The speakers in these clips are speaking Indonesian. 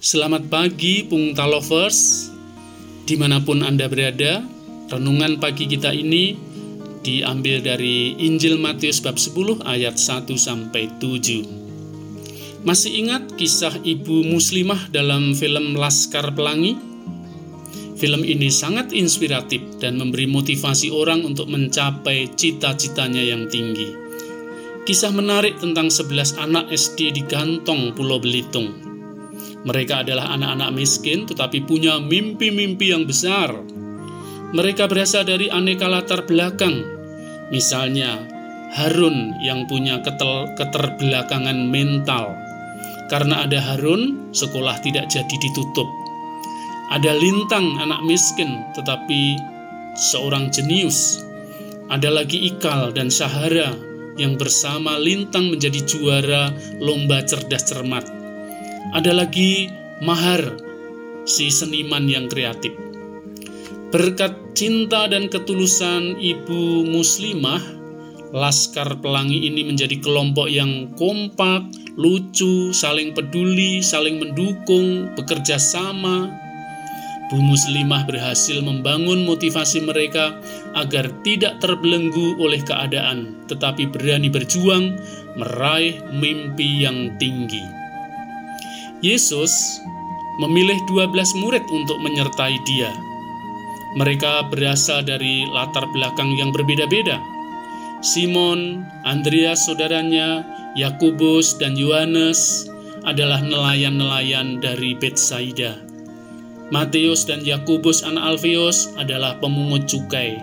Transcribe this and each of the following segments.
Selamat pagi Pungta Lovers Di mana pun Anda berada Renungan pagi kita ini Diambil dari Injil Matius bab 10 ayat 1 sampai 7 Masih ingat kisah ibu muslimah dalam film Laskar Pelangi? Film ini sangat inspiratif dan memberi motivasi orang untuk mencapai cita-citanya yang tinggi. Kisah menarik tentang 11 anak SD di Gantong Pulau Belitung mereka adalah anak-anak miskin tetapi punya mimpi-mimpi yang besar. Mereka berasal dari aneka latar belakang. Misalnya, Harun yang punya ketel, keterbelakangan mental. Karena ada Harun, sekolah tidak jadi ditutup. Ada Lintang anak miskin tetapi seorang jenius. Ada lagi Ikal dan Sahara yang bersama Lintang menjadi juara lomba cerdas cermat ada lagi Mahar, si seniman yang kreatif. Berkat cinta dan ketulusan ibu muslimah, Laskar Pelangi ini menjadi kelompok yang kompak, lucu, saling peduli, saling mendukung, bekerja sama. Bu Muslimah berhasil membangun motivasi mereka agar tidak terbelenggu oleh keadaan, tetapi berani berjuang meraih mimpi yang tinggi. Yesus memilih 12 murid untuk menyertai dia. Mereka berasal dari latar belakang yang berbeda-beda. Simon, Andreas saudaranya, Yakubus dan Yohanes adalah nelayan-nelayan dari Betsaida. Matius dan Yakubus anak Alfeus adalah pemungut cukai.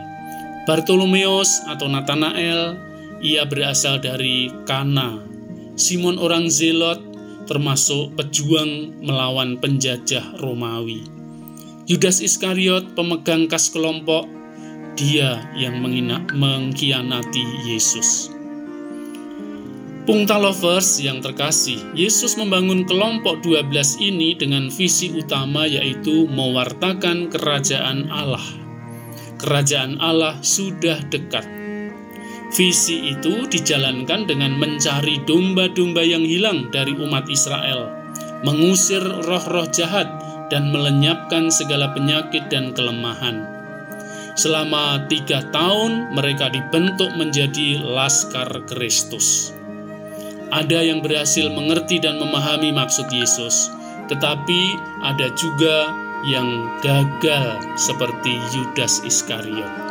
Bartolomeus atau Nathanael, ia berasal dari Kana. Simon orang Zelot termasuk pejuang melawan penjajah Romawi. Yudas Iskariot, pemegang kas kelompok, dia yang mengkhianati Yesus. Pungta lovers yang terkasih, Yesus membangun kelompok 12 ini dengan visi utama yaitu mewartakan kerajaan Allah. Kerajaan Allah sudah dekat Visi itu dijalankan dengan mencari domba-domba yang hilang dari umat Israel, mengusir roh-roh jahat, dan melenyapkan segala penyakit dan kelemahan. Selama tiga tahun, mereka dibentuk menjadi Laskar Kristus. Ada yang berhasil mengerti dan memahami maksud Yesus, tetapi ada juga yang gagal, seperti Yudas Iskariot.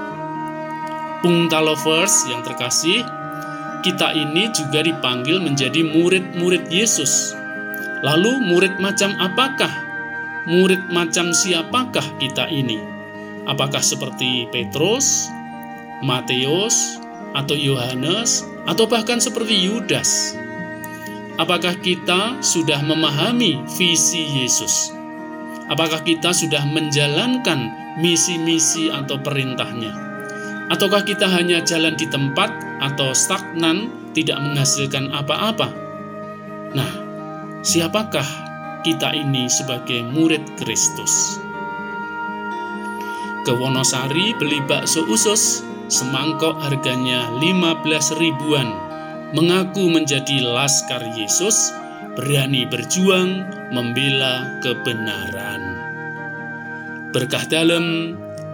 Pungta Lovers yang terkasih, kita ini juga dipanggil menjadi murid-murid Yesus. Lalu murid macam apakah? Murid macam siapakah kita ini? Apakah seperti Petrus, Matius, atau Yohanes, atau bahkan seperti Yudas? Apakah kita sudah memahami visi Yesus? Apakah kita sudah menjalankan misi-misi atau perintahnya? Ataukah kita hanya jalan di tempat atau stagnan, tidak menghasilkan apa-apa? Nah, siapakah kita ini sebagai murid Kristus? Ke Wonosari beli bakso usus, semangkok harganya 15 ribuan, mengaku menjadi laskar Yesus, berani berjuang membela kebenaran. Berkah dalam